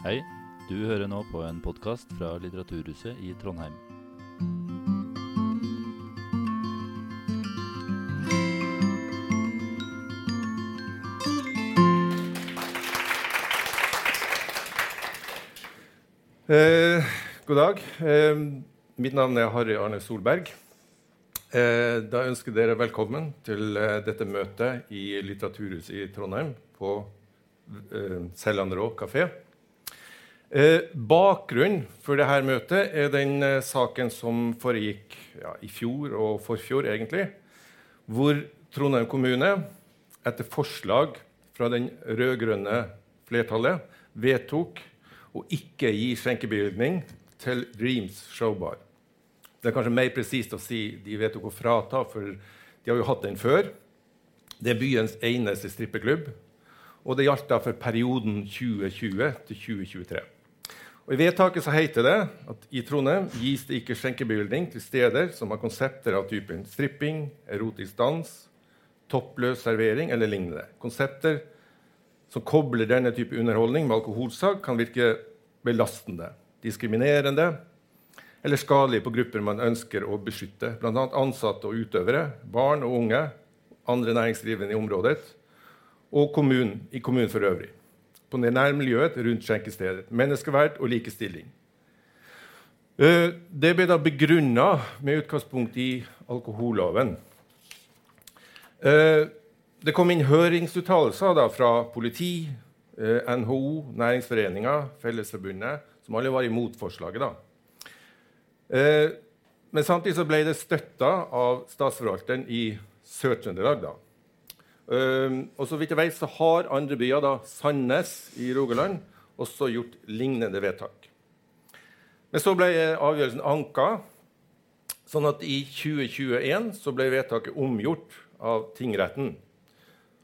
Hei, du hører nå på en podkast fra Litteraturhuset i Trondheim. Eh, god dag. Eh, mitt navn er Harry Arne Solberg. Eh, da ønsker dere velkommen til eh, dette møtet i Litteraturhuset i Trondheim på eh, Selland Rå kafé. Eh, bakgrunnen for dette møtet er den eh, saken som foregikk ja, i fjor og forfjor, egentlig, hvor Trondheim kommune, etter forslag fra den rød-grønne flertallet, vedtok å ikke gi skjenkebevilgning til Dreams Showbar. Det er kanskje mer presist å si de vedtok å frata, for de har jo hatt den før. Det er byens eneste strippeklubb, og det gjaldt da for perioden 2020 til 2023. Og I vedtaket så heter det at i Trondheim gis det ikke skjenkebevilgning til steder som har konsepter av typen stripping, erotisk dans, toppløs servering eller lignende. Konsepter som kobler denne type underholdning med alkoholsalg, kan virke belastende, diskriminerende eller skadelig på grupper man ønsker å beskytte, bl.a. ansatte og utøvere, barn og unge, andre næringsdrivende i området og kommunen, i kommunen for øvrig. På det nærmiljøet rundt skjenkestedet. Menneskeverd og likestilling. Eh, Det ble da begrunna med utgangspunkt i alkoholloven. Eh, det kom inn høringsuttalelser fra politi, eh, NHO, Næringsforeninga, Fellesforbundet, som alle var imot forslaget. da. Men samtidig så ble det støtta av statsforvalteren i Sør-Trøndelag. da. Og så vidt jeg vet, så har andre byer, da, Sandnes i Rogaland, også gjort lignende vedtak. Men så ble avgjørelsen anka, sånn at i 2021 så ble vedtaket omgjort av tingretten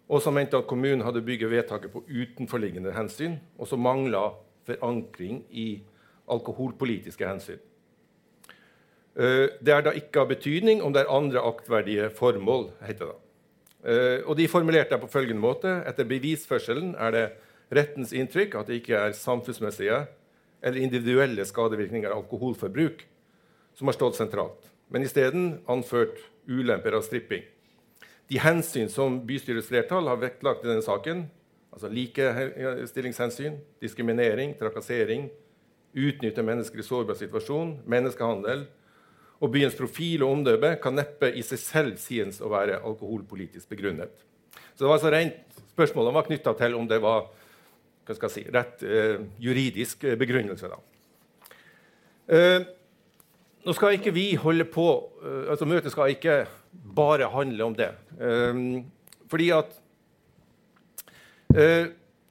og som mente at kommunen hadde bygget vedtaket på utenforliggende hensyn, og som mangla forankring i alkoholpolitiske hensyn. Eh, det er da ikke av betydning om det er andre aktverdige formål, heter det. Eh, og de formulerte det på følgende måte.: Etter bevisførselen er det rettens inntrykk at det ikke er samfunnsmessige eller individuelle skadevirkninger av alkoholforbruk som har stått sentralt, men isteden anført ulemper av stripping de hensyn som bystyrets flertall har vektlagt i denne saken, altså likestillingshensyn, diskriminering, trakassering, utnytte mennesker i sårbar situasjon, menneskehandel og byens profil og omdømme, kan neppe i seg selv sies å være alkoholpolitisk begrunnet. Så det var altså rent, Spørsmålet var knytta til om det var si, rett eh, juridisk begrunnelse. da. Eh, nå skal ikke vi holde på, eh, altså Møtet skal ikke bare handle om det. Um, fordi at uh,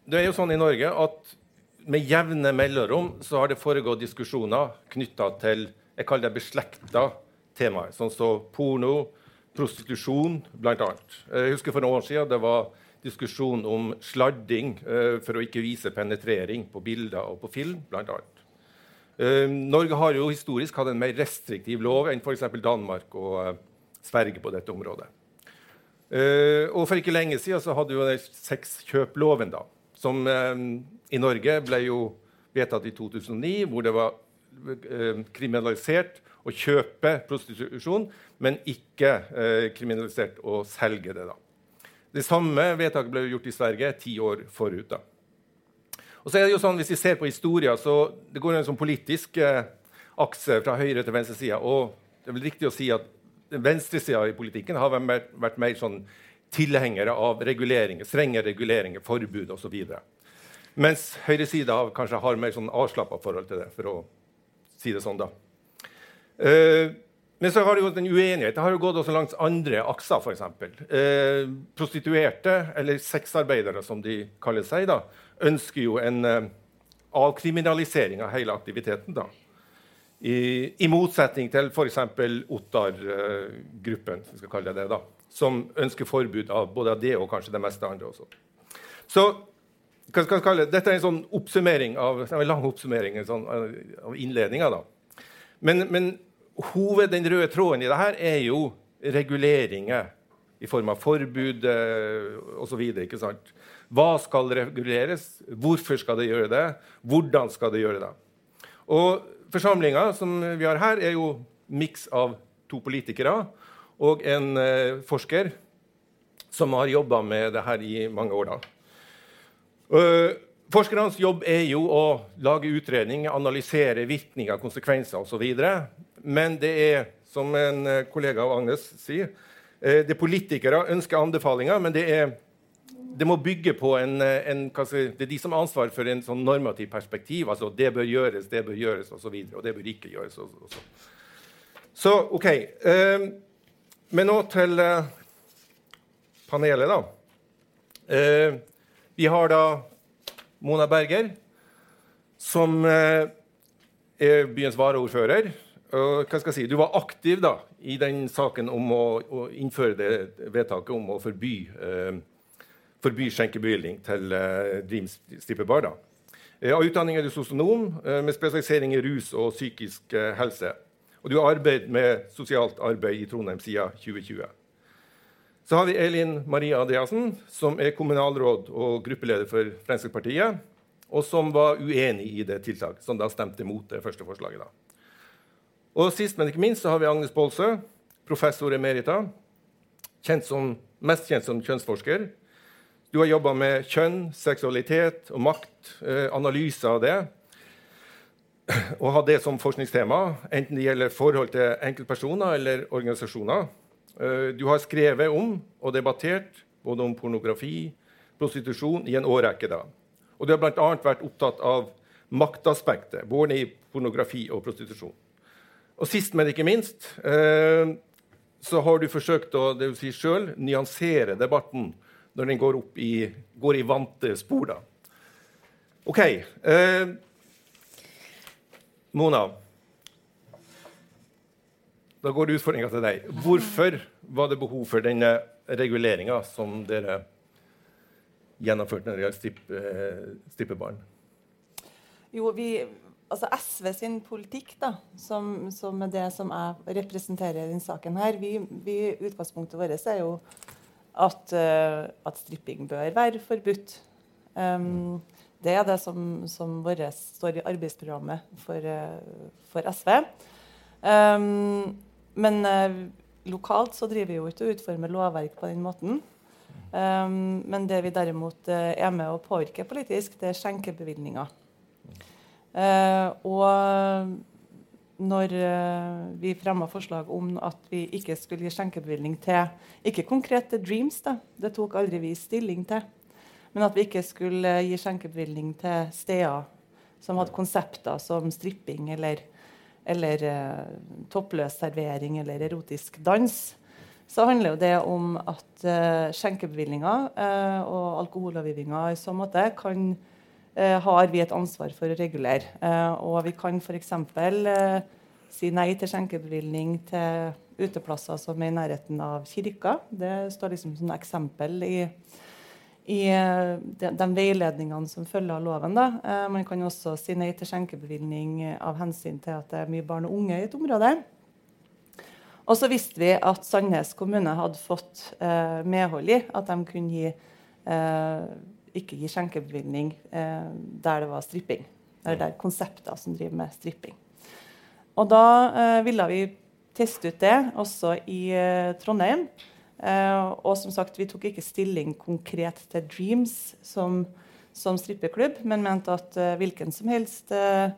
Det er jo sånn i Norge at med jevne mellomrom så har det foregått diskusjoner knytta til jeg kaller det beslekta temaer, sånn som porno, prostitusjon, bl.a. Jeg husker for noen år siden det var diskusjon om sladding uh, for å ikke vise penetrering på bilder og på film, bl.a. Uh, Norge har jo historisk hatt en mer restriktiv lov enn f.eks. Danmark og uh, Sverige på dette området. Og For ikke lenge siden så hadde vi sexkjøploven, da, som i Norge ble jo vedtatt i 2009, hvor det var kriminalisert å kjøpe prostitusjon, men ikke kriminalisert å selge det. da. Det samme vedtaket ble gjort i Sverige ti år forut. da. Og så er det jo sånn, Hvis vi ser på historien, så det går en sånn politisk akse fra høyre til venstre side. Og det er vel riktig å si at venstresida i politikken har vært, vært mer sånn tilhengere av reguleringer, strenge reguleringer, forbud osv. Mens høyresida kanskje har mer sånn avslappa forhold til det, for å si det sånn. da. Uh, men så har det jo en uenighet. Det har jo gått også langs andre akser, f.eks. Uh, prostituerte, eller sexarbeidere, som de kaller seg, da, ønsker jo en uh, avkriminalisering av hele aktiviteten. da. I, I, motsetning til f.eks. Ottar-gruppen, som ønsker forbud av både det og kanskje det meste andre også. Så hva skal kalle det? Dette er en sånn oppsummering av, en lang oppsummering sånn, av innledninga. Men, men hoved, den røde tråden i dette er jo reguleringer i form av forbud eh, osv. Hva skal reguleres? Hvorfor skal det gjøre det? Hvordan skal det gjøre det? Og Forsamlinga som vi har her, er jo miks av to politikere og en eh, forsker som har jobba med det her i mange år. da. Uh, forskernes jobb er jo å lage utredning, analysere virkninger, konsekvenser osv. Men det er, som en eh, kollega av Agnes sier, uh, det politikere ønsker anbefalinger, men det, er, det må bygge på en, en si, Det er de som har ansvar for en sånn normativ perspektiv. altså Det bør gjøres, det bør gjøres osv. Og, så videre, og det bør ikke gjøres. Og, og så. så OK. Men nå til panelet, da. Vi har da Mona Berger, som eh, er byens varaordfører. Og, hva skal jeg si, Du var aktiv da, i den saken om å, å innføre det vedtaket om å forby, eh, forby skjenkebevilgning til eh, Dream strippebar. Eh, av utdanning er du sosionom eh, med spesialisering i rus og psykisk eh, helse. Og du har arbeidet med sosialt arbeid i Trondheim siden 2020. Så har vi Elin Maria Andreassen, som er kommunalråd og gruppeleder for Fremskrittspartiet, og som var uenig i det tiltaket, som da stemte mot det første forslaget. da. Og Sist, men ikke minst, så har vi Agnes Baalsø, professor emerita, kjent som, mest kjent som kjønnsforsker. Du har jobba med kjønn, seksualitet og makt, eh, analyse av det, og har det som forskningstema, enten det gjelder forhold til enkeltpersoner eller organisasjoner. Eh, du har skrevet om og debattert både om pornografi prostitusjon i en årrekke. da. Og du har bl.a. vært opptatt av maktaspektet, både i pornografi og prostitusjon. Og sist, men ikke minst, eh, så har du forsøkt å det vil si selv, nyansere debatten når den går, opp i, går i vante spor. da. OK. Eh, Mona. Da går utfordringa til deg. Hvorfor var det behov for denne reguleringa som dere gjennomførte når det gjaldt stripp, eh, strippebarn? Jo, vi, altså SV sin politikk, da, som, som er det som jeg representerer i denne saken her, vi, vi, Utgangspunktet vårt er jo at, uh, at stripping bør være forbudt. Um, det er det som, som vårt står i arbeidsprogrammet for, uh, for SV. Um, men eh, lokalt så driver vi jo ikke og utformer lovverk på den måten. Um, men det vi derimot eh, er med å påvirke politisk, det er skjenkebevilgninger. Uh, og når uh, vi fremma forslag om at vi ikke skulle gi skjenkebevilgning til Ikke konkret til Dreams, da, det tok aldri vi stilling til. Men at vi ikke skulle gi skjenkebevilgning til steder som hadde konsepter som stripping eller eller eh, toppløs servering eller erotisk dans, så handler jo det om at eh, skjenkebevilgninger eh, og alkohollovgivninga i så måte kan eh, har vi et ansvar for å regulere. Eh, og vi kan f.eks. Eh, si nei til skjenkebevilgning til uteplasser som er i nærheten av kirka. Det står liksom som eksempel i i eh, de, de, veiledningene som følger av loven. Da. Eh, man kan også si nei til skjenkebevilgning av hensyn til at det er mye barn og unge i et område. Og så visste vi at Sandnes kommune hadde fått eh, medhold i at de kunne gi, eh, ikke gi skjenkebevilgning eh, der det var stripping. Eller der konsepter som driver med stripping. Og da eh, ville vi teste ut det også i Trondheim. Uh, og som sagt, vi tok ikke stilling konkret til Dreams som, som strippeklubb, men mente at uh, hvilken som helst uh,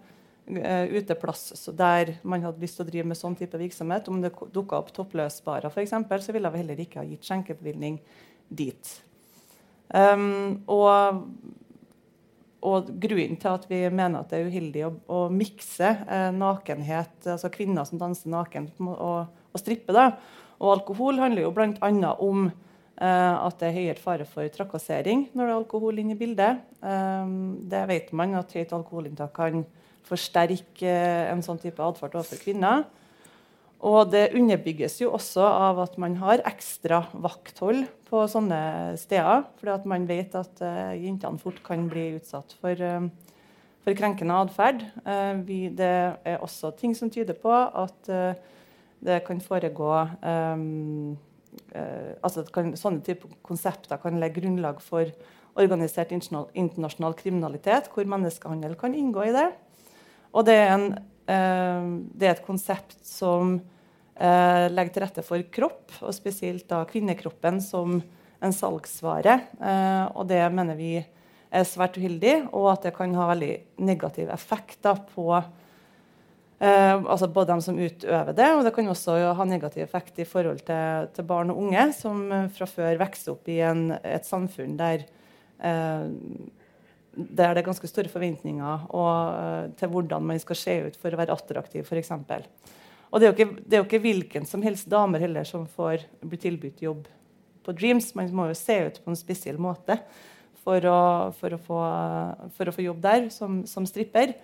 uteplass der man hadde lyst til å drive med sånn type virksomhet, om det dukka opp toppløsbarer f.eks., så ville vi heller ikke ha gitt skjenkebevilgning dit. Um, og, og, grunnen til at vi mener at det er uheldig å, å mikse nakenhet, altså kvinner som danser naken, og, og strippe, da, og alkohol handler jo bl.a. om eh, at det er høyere fare for trakassering når det er alkohol inne i bildet. Um, det vet man at høyt alkoholinntak kan forsterke en sånn type atferd overfor kvinner. Og det underbygges jo også av at man har ekstra vakthold på sånne steder. Fordi at man vet at uh, jentene fort kan bli utsatt for, uh, for krenkende atferd. Uh, det er også ting som tyder på at det kan foregå um, uh, altså kan, Sånne typer konsepter kan legge grunnlag for organisert internasjonal kriminalitet, hvor menneskehandel kan inngå i det. Og det er, en, uh, det er et konsept som uh, legger til rette for kropp, og spesielt da kvinnekroppen som en salgsvare. Eh, og det mener vi er svært uheldig, og at det kan ha veldig negativ effekt da, på Eh, altså både dem som utøver det, og det kan også ha negativ effekt i forhold til, til barn og unge, som eh, fra før vokser opp i en, et samfunn der, eh, der det er ganske store forventninger og, til hvordan man skal se ut for å være attraktiv, f.eks. Og det er, ikke, det er, jo ikke, hvilken som helst damer heller som får bli tilbudt jobb på Dreams. Man må jo se ut på en spesiell måte for å, for å, få, for å få, jobb der som, som stripper.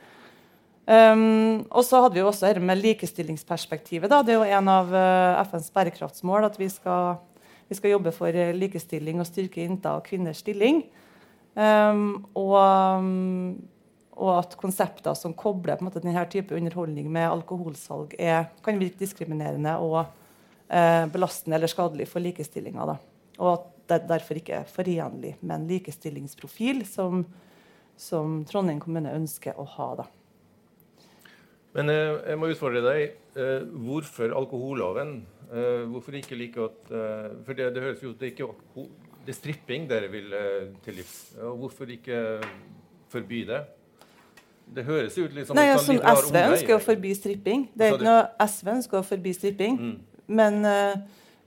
Um, og så hadde vi jo også dette med likestillingsperspektivet. Da. Det er jo en av uh, FNs bærekraftsmål at vi skal, vi skal, jobbe for eh, likestilling og styrke jenter og kvinners stilling. Um, og, um, og, at konsepter som kobler på en måte, denne type underholdning med alkoholsalg, er, kan virke diskriminerende og uh, belastende eller skadelig for likestillinga. Og at det derfor ikke er forenlig med en likestillingsprofil som, som Trondheim kommune ønsker å ha. da. Men eh, jeg må utfordre deg. Eh, hvorfor alkoholloven? Eh, hvorfor ikke like godt For det, det, høres jo ut det ikke det er stripping dere vil til livs. Hvorfor ikke forby det? Det høres ut litt som Nei, altså, SV ønsker å forby stripping. Det er ikke noe SV ønsker å forby stripping. Mm. Men,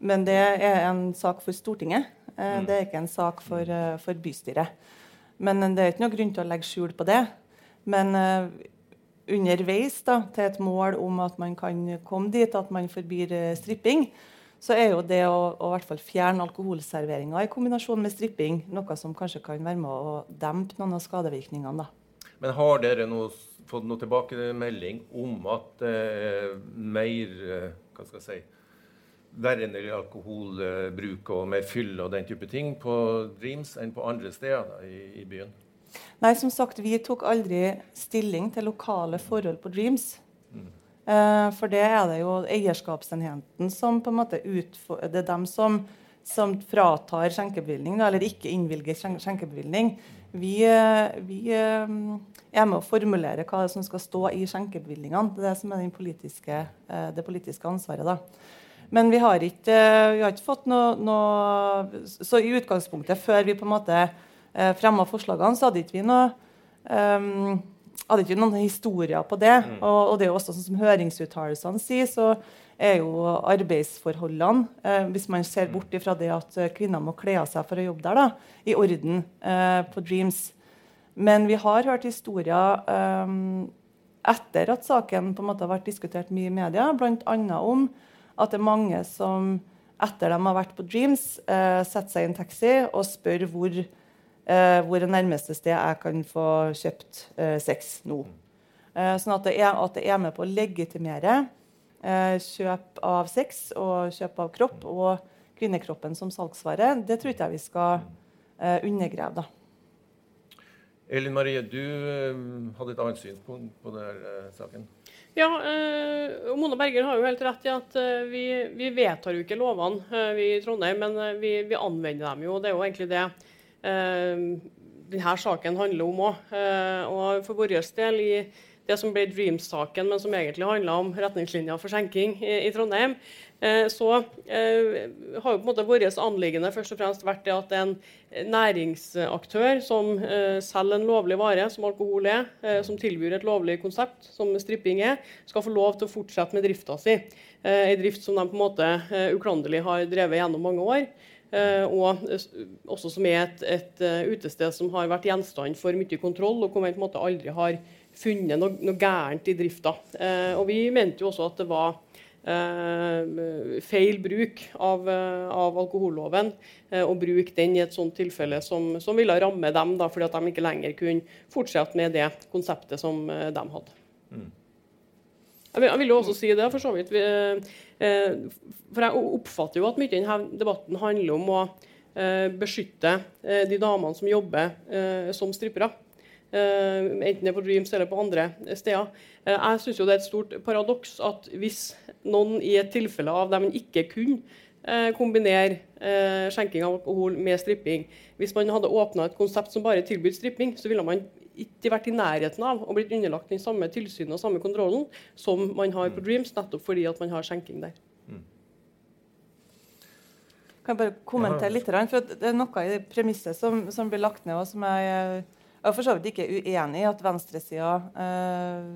men, det er en sak for Stortinget. Mm. Det er ikke en sak for, for bystyret. Men det er ikke noe grunn til å legge skjul på det. Men underveis da, til et mål om at man kan komme dit at man forbyr eh, stripping, så er jo det å, å hvert fall fjerne alkoholserveringa i kombinasjon med stripping noe som kanskje kan være med å dempe noen av skadevirkningene. da. Men har dere noe, fått noe tilbakemelding om at eh, er mer eh, hva skal jeg si, verre alkoholbruk og mer fyll og den type ting på Dreams enn på andre steder da, i, i byen? Nei, som sagt, vi tok aldri stilling til lokale forhold på Dreams. Mm. Eh, for det er det jo eierskapsenheten som på en måte utfor, Det er dem som, som fratar skjenkebevilgning, eller ikke innvilger skjenkebevilgning. Vi, eh, vi, eh, er med å formulere hva som skal stå i skjenkebevilgningene. Det er det som er politiske, eh, det politiske ansvaret. da. Men vi har ikke, vi har ikke fått noe, noe, Så i utgangspunktet, før vi på en måte eh, fremma forslagene, så hadde ikke vi noe um, hadde ikke noen historier på det. Mm. Og, og, det er jo også sånn som høringsuttalelsene sier, så er jo arbeidsforholdene, eh, hvis man ser bort fra det at kvinner må kle av seg for å jobbe der, da, i orden eh, på Dreams. Men vi har hørt historier eh, etter at saken på en måte har vært diskutert mye i media, bl.a. om at det er mange som etter de har vært på Dreams, eh, setter seg i en taxi og spør hvor eh, hvor det nærmeste sted jeg kan få kjøpt eh, sex nå. Eh, sånn at det, er, at det, er, med på å legitimere eh, kjøp av sex og kjøp av kropp og kvinnekroppen som salgsvare. Det tror ikke jeg vi skal eh, undergrave. da. Elin Marie, du eh, hadde et annet syn på, på denne saken. Ja, og Mona Berger har jo helt rett i at eh, vi, vi, vedtar jo ikke lovene eh, vi i Trondheim, men vi, vi, anvender dem jo. Det er jo egentlig det Eh, denne saken handler om òg. Eh, og for vår del, i det som ble Dreams-saken, men som egentlig handla om retningslinjer for skjenking i, Trondheim, eh, så eh, har jo på en måte vårt anliggende først og fremst vært det at en næringsaktør som eh, selger en lovlig vare, som alkohol er, eh, som tilbyr et lovlig konsept, som stripping er, skal få lov til å fortsette med drifta si. En drift som de på en måte uklanderlig har drevet gjennom mange år. Eh, og også som er et, et, eh, utested som har vært gjenstand for mye kontroll, og hvor man på en måte aldri har funnet noe, noe gærent i drifta. Eh, og vi mente jo også at det var feil bruk av, av alkoholloven å bruke den i et sånt tilfelle som, som ville ramme dem, da, fordi at de ikke lenger kunne fortsette med det konseptet som de hadde. Mm. Jeg, vil, jeg vil jo også si det, for så vidt. Vi, Eh, for jeg oppfatter jo at mye av denne debatten handler om å eh, beskytte eh, de damene som jobber som strippere. enten det er på Dreams eller på andre steder. jeg syns det er et stort paradoks at hvis noen i et tilfelle av dem ikke kunne eh, kombinere eh, skjenking av alkohol med stripping. Hvis man hadde åpna et konsept som bare tilbød stripping, så ville man ikke vært i nærheten av å blitt underlagt den samme tilsynet og samme kontrollen som man har på Dreams, nettopp fordi at man har skjenking der. Kan jeg bare kommentere litt? For det er noe i det premisset som, som blir lagt ned, og som jeg, jeg er for så vidt ikke uenig i at venstresida eh,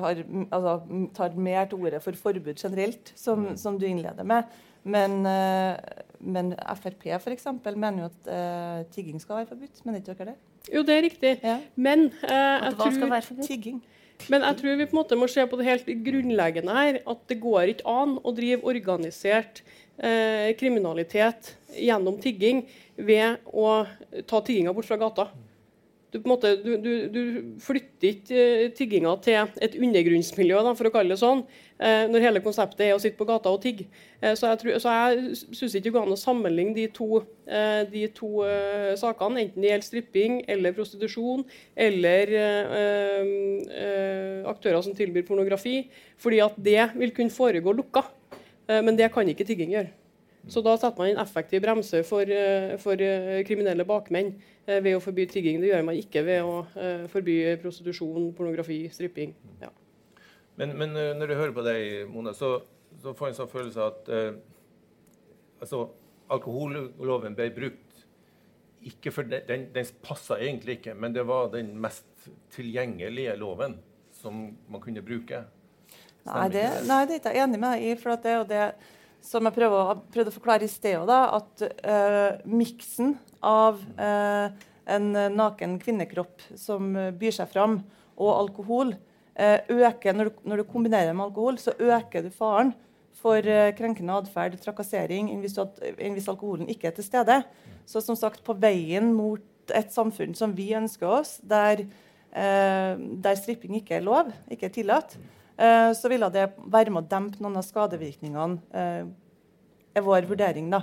har, altså, tar mer til orde for forbud generelt, som, mm. som du innleder med. Men, eh, men Frp for eksempel, mener jo at uh, tigging skal være forbudt. Mener ikke dere det? Jo, det er riktig. Ja. Men eh, jeg hva tror, skal være? Tigging. Men jeg tror vi på en måte må se på det helt grunnleggende her. At det går ikke an å drive organisert eh, kriminalitet gjennom tigging ved å ta tigginga bort fra gata. Du, måte, du, du, du flytter ikke uh, tigginga til et undergrunnsmiljø, da, for å kalle det sånn, uh, når hele konseptet er å sitte på gata og tigge. Uh, så jeg, så jeg syns ikke det går an å sammenligne de to, de to sakene, enten det gjelder stripping eller prostitusjon eller aktører som tilbyr pornografi, fordi at det vil kunne foregå lukka. Eh, men det kan ikke tigging gjøre. Så da setter man en effektiv bremse for, eh, for eh, kriminelle bakmenn ved å forby tigging. Det gjør man ikke ved å forby prostitusjon, pornografi, stripping. Ja. Men, men, når du hører på deg, Mona, så, så får jeg en sånn følelse av at eh, altså, alkoholloven ble brukt ikke for den, den, den passa egentlig ikke, men det var den mest tilgjengelige loven som man kunne bruke. Nei det, nei, det er ikke jeg enig med deg i. for det er jo det som jeg prøvde, prøvde å forklare i sted òg, at uh, miksen av uh, en naken kvinnekropp som byr seg fram, og alkohol, uh, øker når du, når du, kombinerer med alkohol, så øker du faren for krenkende atferd, trakassering, hvis, hvis alkoholen ikke er til stede. Så som sagt, på veien mot et samfunn som vi ønsker oss, der, der stripping ikke er lov, ikke er tillatt, Eh, så ville det være med å dempe noen av skadevirkningene. Eh, er vår vurdering, da.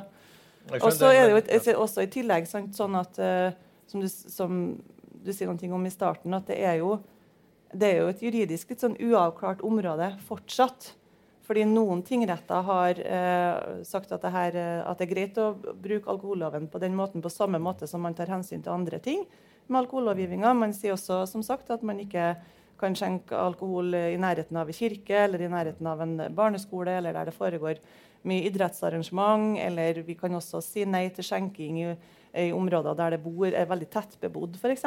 Og så er det jo et, også i tillegg sånn at eh, som du, som du, sier noe om i starten, at det er jo, det er jo et juridisk litt sånn uavklart område fortsatt. Fordi noen tingretter har eh, sagt at det, her, at det, er greit å bruke alkoholloven på den måten, på samme måte som man tar hensyn til andre ting med alkohollovgivninga. Man sier også som sagt, at man ikke kan skjenke alkohol i nærheten av en kirke eller i nærheten av en barneskole, eller der det foregår mye idrettsarrangement. Eller vi kan også si nei til skjenking i, i områder der det bor, er veldig tett bebodd, f.eks.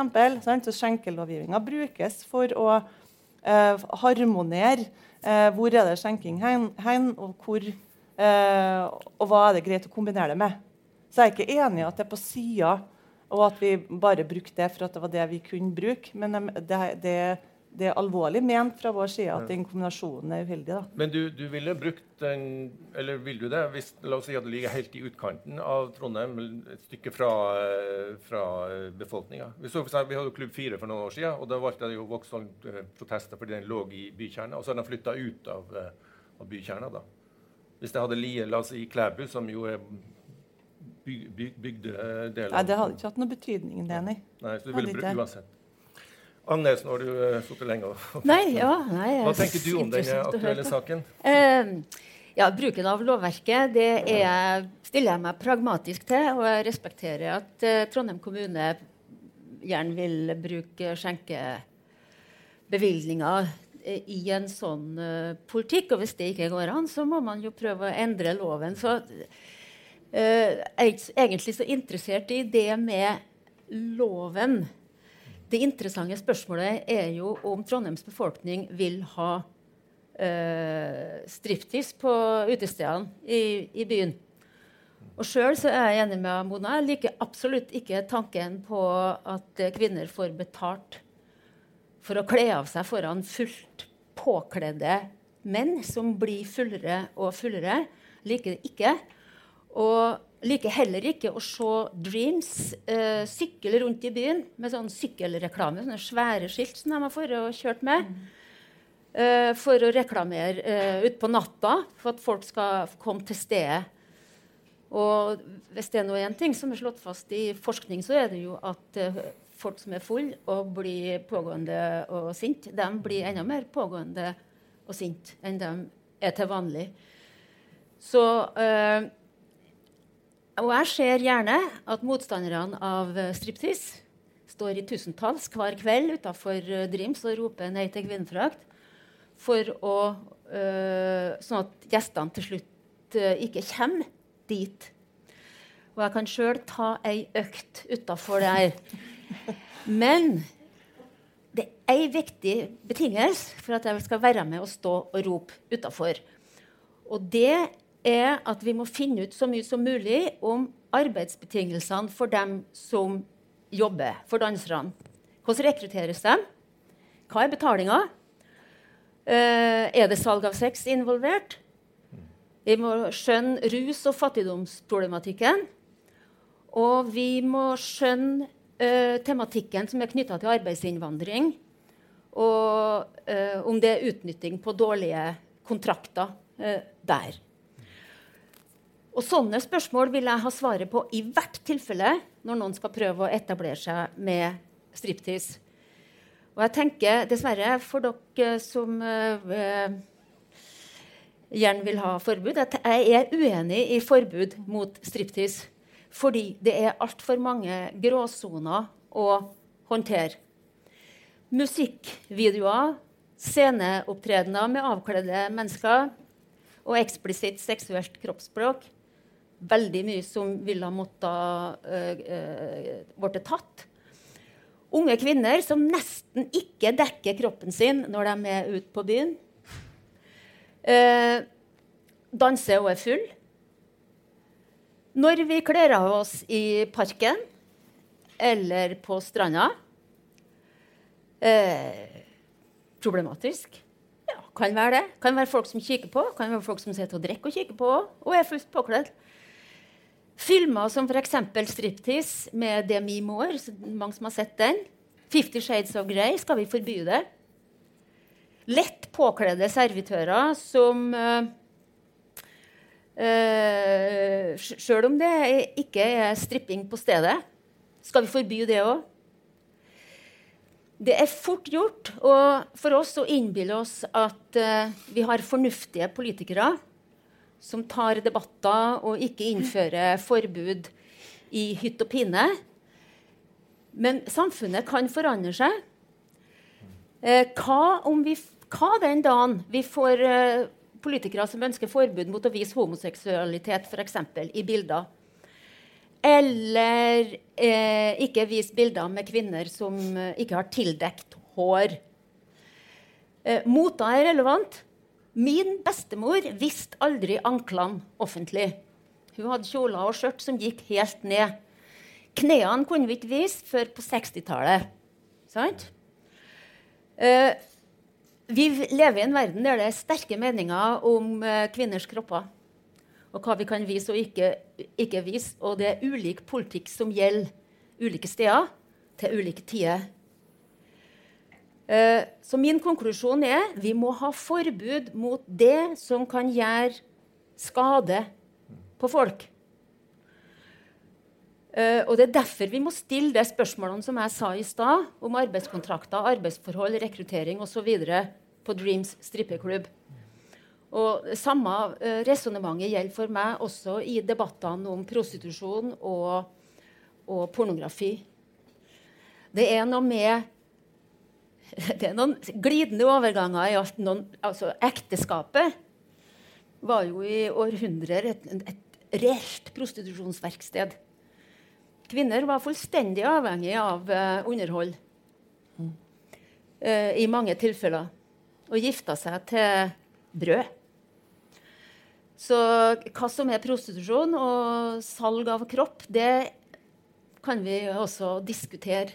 Så skjenkelovgivninga brukes for å eh, harmonere eh, hvor er det skjenking hen, hen og, hvor, eh, og hva er det greit å kombinere det med. Så jeg er ikke enig i at det er på sida, og at vi bare brukte det for at det var det vi kunne bruke. Men det, det, det er alvorlig ment fra vår side at den kombinasjonen er uheldig. Da. Men du, du, ville brukt den, eller vil du det, hvis la oss si at det ligger helt i utkanten av Trondheim, et stykke fra, fra befolkninga? Vi, vi hadde Klubb 4 for noen år siden, og da valgte det jo Vauxhall eh, protester fordi den lå i bykjerna. Og så har de flytta ut av, eh, av bykjerna. da. Hvis det hadde ligget la oss si, i Klæbu, som jo er byg, byg, bygdedelen Nei, Det hadde ikke hatt noe betydning, det, nei. nei så du ville brukt uansett? Agnes, nå har du uh, sittet lenge. Nei, ja, nei, Hva tenker du om denne aktuelle saken? Uh, ja, Bruken av lovverket det er, stiller jeg meg pragmatisk til. Og jeg respekterer at uh, Trondheim kommune gjerne vil bruke skjenkebevilgninger uh, i en sånn politikk. Og hvis det ikke går an, så må man jo prøve å endre loven. Så jeg er egentlig så interessert i det med loven det interessante spørsmålet er jo om Trondheims befolkning vil ha uh, striptease på utestedene i, i, byen. Og Sjøl er jeg enig med Mona. Jeg liker absolutt ikke tanken på at kvinner får betalt for å kle av seg foran fullt påkledde menn som blir fullere og fullere. Liker det ikke. Og liker heller ikke å se Dreams uh, sykle rundt i byen med sånn sykkelreklame. Sånne svære skilt som de har for kjørt med. Uh, for å reklamere uh, utpå natta for at folk skal komme til stedet. Og hvis det er noe en ting som er slått fast i forskning, så er det jo at uh, folk som er fulle og blir pågående og sinte, de blir enda mer pågående og sinte enn de er til vanlig. Så uh, Og jeg ser gjerne at motstanderne av striptease står i tusentalls hver kveld utafor Drims og roper nei til kvinnefrakt', For uh, Sånn at gjestene til slutt øh, ikke kommer dit. Og jeg kan sjøl ta ei økt utafor der. Men det er ei viktig betingelse for at jeg skal være med og stå og rope utafor. Og det er at vi må finne ut så mye som mulig om arbeidsbetingelsene for dem som jobber, for danserne. Hvordan rekrutteres de? Hva er betalinga? Uh, er det salg av sex involvert? Vi må skjønne rus- og fattigdomsproblematikken. Og vi må skjønne uh, tematikken som er knytta til arbeidsinnvandring. Og uh, om det er utnytting på dårlige kontrakter der. Og Sånne spørsmål vil jeg ha svaret på i hvert tilfelle når noen skal prøve å etablere seg med striptease. Og jeg tenker dessverre for dere som uh, gjerne vil ha forbud, at jeg er uenig i forbud mot striptease. Fordi det er altfor mange gråsoner å håndtere. Musikkvideoer, sceneopptredener med avkledde mennesker og eksplisitt seksuelt kroppsspråk. Veldig mye som ville ha måttet uh, uh, blitt tatt. Unge kvinner som nesten ikke dekker kroppen sin når de er ute på byen. Uh, danser og er full. Når vi kler av oss i parken eller på stranda eh, Problematisk. Ja, kan være det. Kan være folk som kikker på, kan være folk som sitter og drikker og kikker på og er fullt påkledd. Filmer som f.eks. striptease med Demi Moore, mange som har sett den. Fifty Shades of Grey, skal vi forby det? Lett påkledde servitører som uh, uh, Sjøl om det ikke er stripping på stedet, skal vi forby det òg? Det er fort gjort for oss å innbille oss at uh, vi har fornuftige politikere som tar debatter og ikke innfører forbud i hytt og pine. Men samfunnet kan forandre seg. Eh, hva, vi, hva, den dagen vi får eh, politikere som ønsker forbud mot å vise homoseksualitet f.eks. i bilder? Eller eh, ikke vise bilder med kvinner som eh, ikke har tildekt hår. Eh, Mota er relevant. Min bestemor visste aldri anklene offentlig. Hun hadde kjoler og skjørt som gikk helt ned. Knærne kunne vi ikke vise før på 60-tallet. Sant? Uh, vi lever i en verden der det er sterke meninger om uh, kvinners kropper. Og hva vi kan vise og ikke, ikke vise. Og det er ulik politikk som gjelder ulike steder til ulike tider. Eh, så min konklusjon er vi må ha forbud mot det som kan gjøre skade på folk. Uh, og Det er derfor vi må stille de spørsmålene som jeg sa i stad, om arbeidskontrakter, arbeidsforhold, rekruttering osv. på Dreams strippeklubb. Og Samme uh, resonnementet gjelder for meg også i debattene om prostitusjon og, og pornografi. Det er noe med det er noen glidende overganger i alt. Noen, altså, ekteskapet var jo i århundrer et, et reelt prostitusjonsverksted. Kvinner var fullstendig avhengig av uh, underhold uh, i mange tilfeller. Og gifta seg til brød. Så hva som er prostitusjon og salg av kropp, det kan vi også diskutere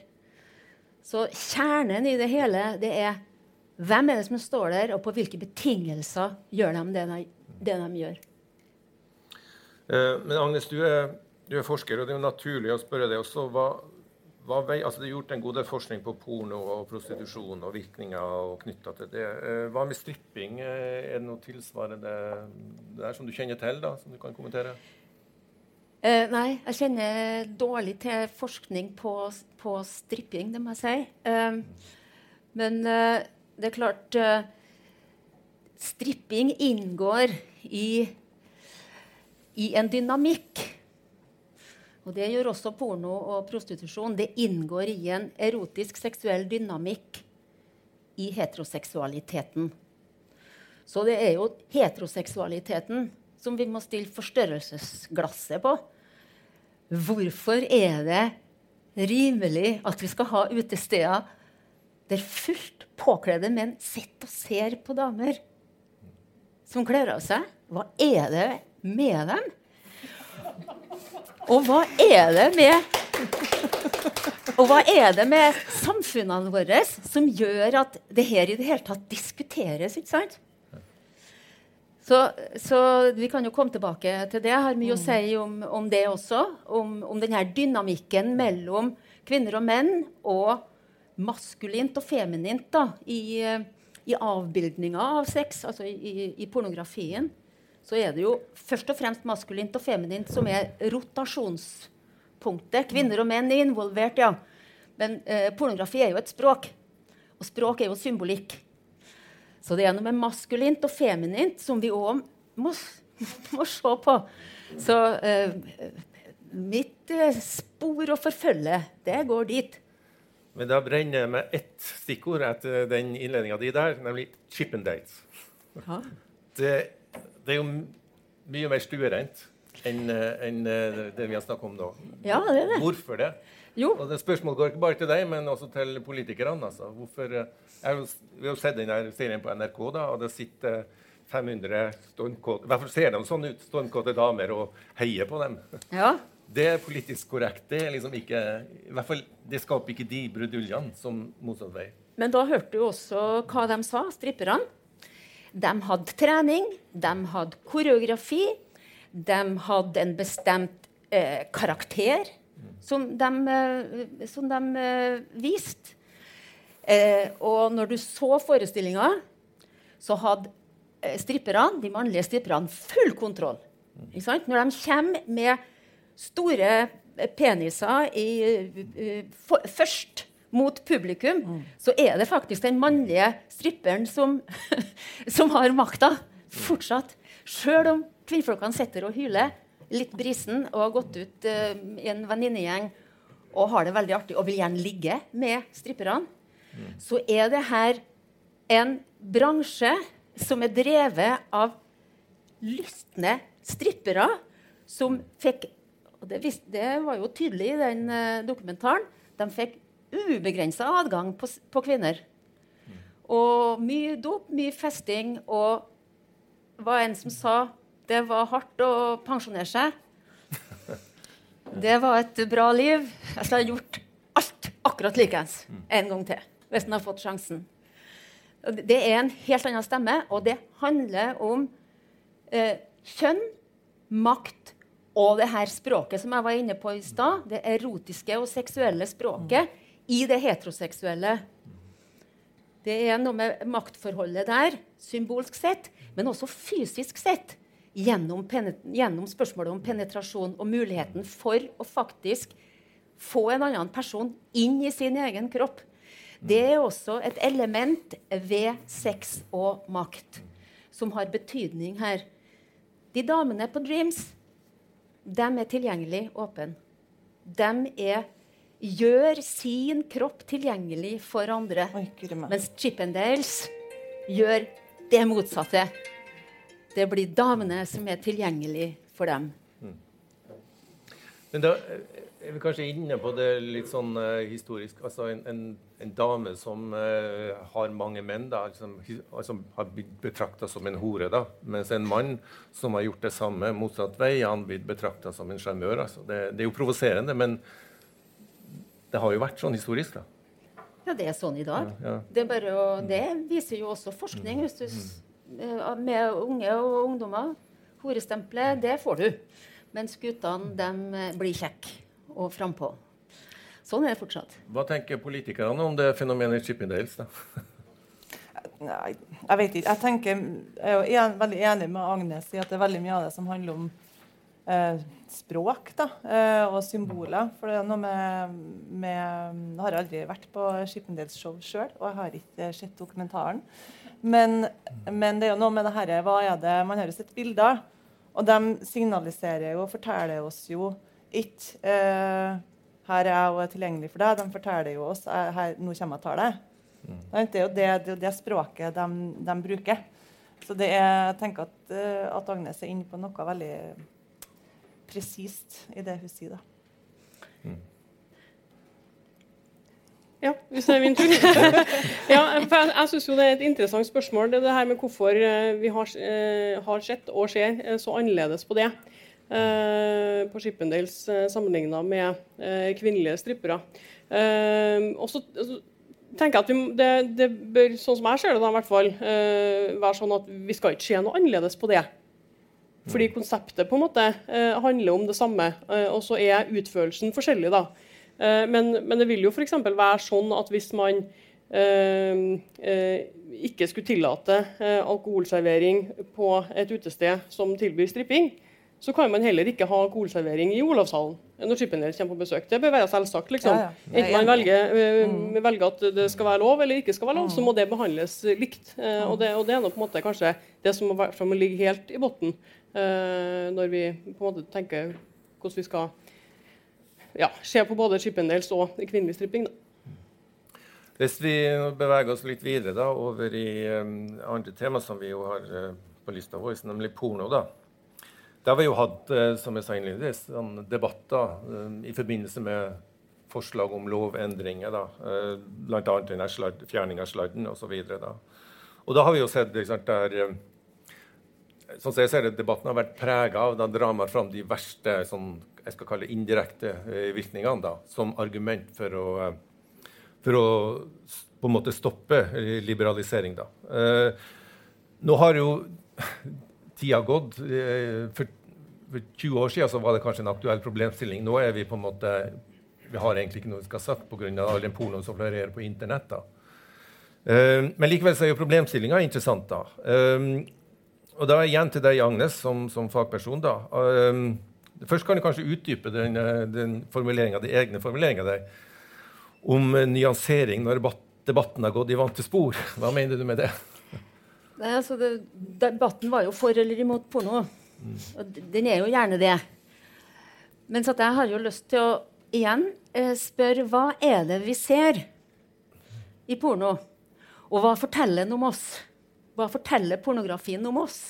så kjernen i det hele det er hvem er det som står der, og på hvilke betingelser gjør de det de, det de gjør. Eh, men Agnes, du er, du er, forsker, og det er jo naturlig å spørre deg også hva, hva vei, altså Det er gjort en god del forskning på porno og prostitusjon og virkninger knytta til det. Eh, hva med stripping? Eh, er det noe tilsvarende der som du kjenner til, da, som du kan kommentere? Uh, nei, jeg kjenner dårlig til forskning på, på stripping, det må jeg si. Uh, men uh, det er klart Stripping inngår i i en dynamikk. Og det gjør også porno og prostitusjon. Det inngår i en erotisk seksuell dynamikk i heteroseksualiteten. Så det er jo heteroseksualiteten som vi må stille forstørrelsesglasset på. Hvorfor er det rimelig at vi skal ha utesteder der fullt påkledde menn sitter og ser på damer som kler av seg? Hva er det med dem? Og hva er det med og hva er det med samfunnene våre som gjør at det her i det hele tatt diskuteres? ikke sant? Så, så, vi kan jo komme tilbake til det. Jeg har mye å si om, om det også. Om, om denne dynamikken mellom kvinner og menn, og maskulint og feminint da, i, i avbildninga av sex, altså i, i, pornografien. Så er det jo først og fremst maskulint og feminint som er rotasjonspunktet. Kvinner og menn er involvert, ja. Men eh, pornografi er jo et språk. Og språk er jo symbolikk. Så det er noe med maskulint og feminint som vi òg må, må, se på. Så eh, mitt eh, spor å forfølge, det går dit. Men da brenner jeg med ett stikkord etter den innledninga di der, nemlig 'Chippendates'. Ja. Det, det, er jo mye mer stuereint enn en, eh, det vi har snakket om nå. Ja, det er det. Hvorfor det? Jo. Og det Spørsmålet går ikke bare til deg, men også til politikerne. Altså. Hvorfor, eh, jeg, vi har sett denne serien på NRK, da, og det sitter 500 stormkåte Hvorfor ser de sånn ut, stormkåte damer, og heier på dem. Ja. Det er politisk korrekt. Det, er liksom ikke, i hvert fall, det skaper ikke de bruduljene som motsatt vei. Men da hørte du også hva de sa, stripperne. De hadde trening, de hadde koreografi, de hadde en bestemt eh, karakter som de, eh, som de eh, viste. Eh, og når du så forestillinga, så hadde eh, stripperne, de mannlige stripperne full kontroll. Når de kommer med store peniser i, for, først mot publikum, mm. så er det faktisk den mannlige stripperen som, som har makta. Fortsatt. Sjøl om kvinnfolkene sitter og hyler litt brisen og har gått ut uh, i en venninnegjeng og har det veldig artig og vil gjerne ligge med stripperne, mm. så er det her en bransje som er drevet av lystne strippere som fikk og det, det var jo tydelig i den uh, dokumentaren. De fikk ubegrensa adgang på, på kvinner. Og mye dop, mye festing, og var en som sa det var hardt å pensjonere seg. Det var et bra liv. Jeg skulle ha gjort alt akkurat likeens en gang til. hvis en har fått sjansen. Det er en helt annen stemme, og det handler om eh, kjønn, makt og det her språket som jeg var inne på i stad. Det erotiske og seksuelle språket i det heteroseksuelle. Det er noe med maktforholdet der, symbolsk sett, men også fysisk sett gjennom, gjennom, spørsmålet om penetrasjon og muligheten for å faktisk få en annen person inn i sin egen kropp. Det er også et element ved sex og makt som har betydning her. De damene på Dreams de er tilgjengelig åpne. De er, gjør sin kropp tilgjengelig for andre. Mens Chippendales gjør det motsatte. Det blir damene som er tilgjengelig for dem. Mm. Men da er vi kanskje inne på det litt sånn uh, historisk. Altså en, en, en dame som uh, har mange menn, da, som altså, har blitt betrakta som en hore. da, Mens en mann som har gjort det samme motsatt vei, han blitt betrakta som en sjarmør. Altså. Det, det, er jo provoserende, men det har jo vært sånn historisk. da. Ja, det er sånn i dag. Ja, ja. Det, å, det, viser jo også forskning. hvis du. Eh, med unge og ungdommer. Horestempelet, det får du. Mens guttene de eh, blir kjekke og frampå. Sånn er det fortsatt. Hva tenker politikerne om det fenomenet Chippendales? da? Nei, jeg vet ikke. Jeg, tenker, jeg er veldig enig med Agnes i at det er veldig mye av det som handler om eh, språk da, eh, og symboler. For det er noe med, med Jeg har aldri vært på Chippendales show sjøl, og jeg har ikke sett dokumentaren. Men, men, det er jo noe med det herre hva er det, Man har jo sett bilder, Og de signaliserer jo og forteller oss jo ikke eh, her er jeg og er tilgjengelig for deg. De forteller jo oss eh, her, nå kommer jeg og tar deg. Mm. Det, er jo det, det, det språket de, de, bruker. Så det er, jeg tenker at, uh, at Agnes er inne på noe veldig presist i det hun sier. da. Mm. Ja, hvis det er min tur. ja, for jeg jeg syns det er et interessant spørsmål det, det her med hvorfor eh, vi har, uh, har sett og ser så annerledes på det. På Chippendales uh, sammenligna med kvinnelige strippere. og så altså, tenker jeg at vi, det, det, bør, sånn som jeg ser det, da, i hvert fall, være sånn at vi skal ikke se noe annerledes på det. Fordi konseptet på en måte handler om det samme, og så er utførelsen forskjellig. da. Men, men, det vil jo f.eks. være sånn at hvis man ikke skulle tillate alkoholservering på et utested som tilbyr stripping, så kan man heller ikke ha alkoholservering i Olavshallen når Chippendales kommer på besøk. Det bør være selvsagt. liksom. Ja, ja. Enten man velger, mm. velger, at det skal være lov eller ikke skal være lov, mm. så må det behandles likt. Uh, og, det, og, det, er på en måte kanskje det som må, som må ligge helt i bunnen når vi på en måte tenker hvordan vi skal ja, se på både Chippendales og kvinnelig stripping. Da. Hvis vi beveger oss litt videre da, over i um, andre tema som vi jo har uh, på lista vår, nemlig porno. da. Det har vi jo hatt eh, som jeg sa innledningsvis, debatter um, i forbindelse med forslag om lovendringer, da, uh, bl.a. fjerning av sladden osv. Da. Og da har vi jo sett sant, der sånn som jeg ser det, Debatten har vært prega av da drar man fram de verste sånn, jeg skal kalle indirekte virkningene da, som argument for å, for å på en måte stoppe liberalisering. Da. nå har jo tida gått. Eh, for, for 20 år siden så var det kanskje en aktuell problemstilling. Nå er vi på en måte vi har egentlig ikke noe vi skal ha sagt pga. all den pornoen som florerer på internett. da. Men likevel så er jo problemstillinga interessant. da. Og da igjen til deg, Agnes, som, som fagperson. da. Først kan du kanskje utdype den, den de egne formuleringa der om nyansering når debatten har gått i vante spor. Hva mener du med det? Nei, altså det, Debatten var jo for eller imot porno. Mm. Og den er jo gjerne det. Mens at jeg har jo lyst til å igjen eh, spørre hva er det vi ser i porno? Og hva forteller den om oss? Hva forteller pornografien om oss?